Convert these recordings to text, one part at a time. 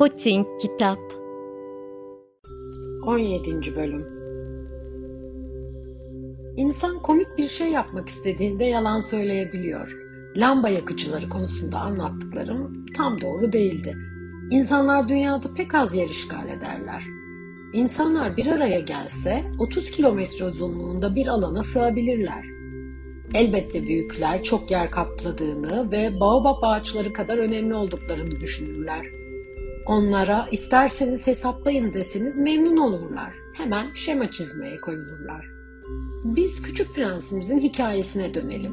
Poting Kitap 17. Bölüm İnsan komik bir şey yapmak istediğinde yalan söyleyebiliyor. Lamba yakıcıları konusunda anlattıklarım tam doğru değildi. İnsanlar dünyada pek az yer işgal ederler. İnsanlar bir araya gelse 30 kilometre uzunluğunda bir alana sığabilirler. Elbette büyükler çok yer kapladığını ve baobab ağaçları kadar önemli olduklarını düşünürler. Onlara isterseniz hesaplayın deseniz memnun olurlar. Hemen şema çizmeye koyulurlar. Biz Küçük Prensimizin hikayesine dönelim.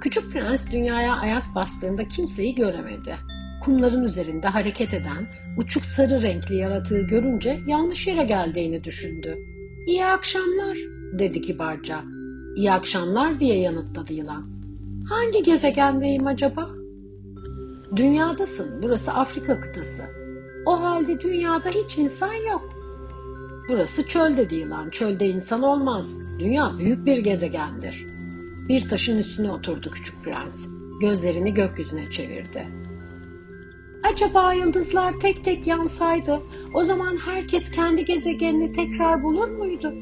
Küçük Prens dünyaya ayak bastığında kimseyi göremedi. Kumların üzerinde hareket eden, uçuk sarı renkli yaratığı görünce yanlış yere geldiğini düşündü. İyi akşamlar, dedi kibarca. İyi akşamlar diye yanıtladı yılan. Hangi gezegendeyim acaba? Dünyadasın, burası Afrika kıtası. O halde dünyada hiç insan yok. Burası çöl dedi yılan. Çölde insan olmaz. Dünya büyük bir gezegendir. Bir taşın üstüne oturdu küçük prens. Gözlerini gökyüzüne çevirdi. Acaba yıldızlar tek tek yansaydı o zaman herkes kendi gezegenini tekrar bulur muydu?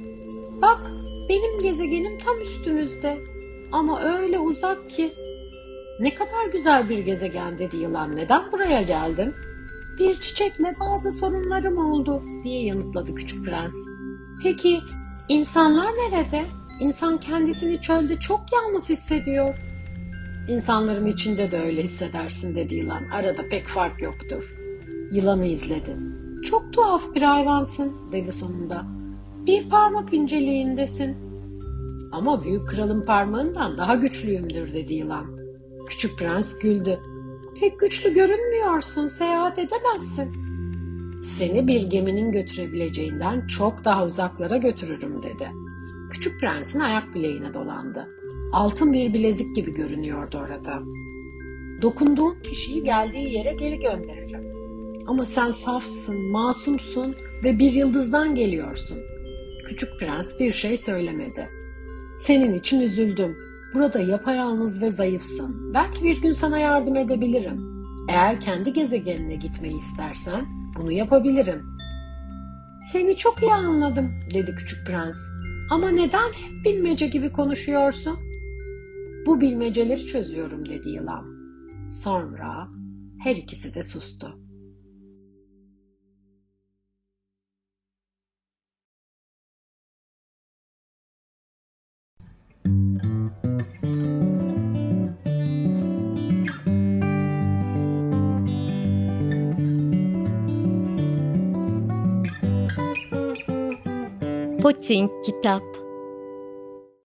Bak benim gezegenim tam üstümüzde ama öyle uzak ki. Ne kadar güzel bir gezegen dedi yılan. Neden buraya geldin? Bir çiçekle bazı sorunlarım oldu diye yanıtladı küçük prens. Peki insanlar nerede? İnsan kendisini çölde çok yalnız hissediyor. İnsanların içinde de öyle hissedersin dedi yılan. Arada pek fark yoktur. Yılanı izledi. Çok tuhaf bir hayvansın dedi sonunda. Bir parmak inceliğindesin. Ama büyük kralın parmağından daha güçlüyümdür dedi yılan. Küçük prens güldü. Pek güçlü görünmüyorsun, seyahat edemezsin. Seni bir geminin götürebileceğinden çok daha uzaklara götürürüm dedi. Küçük prensin ayak bileğine dolandı. Altın bir bilezik gibi görünüyordu orada. Dokunduğun kişiyi geldiği yere geri göndereceğim. Ama sen safsın, masumsun ve bir yıldızdan geliyorsun. Küçük prens bir şey söylemedi. Senin için üzüldüm. Burada yapayalnız ve zayıfsın. Belki bir gün sana yardım edebilirim. Eğer kendi gezegenine gitmeyi istersen bunu yapabilirim. Seni çok iyi anladım dedi küçük prens. Ama neden hep bilmece gibi konuşuyorsun? Bu bilmeceleri çözüyorum dedi yılan. Sonra her ikisi de sustu. Poting Kitap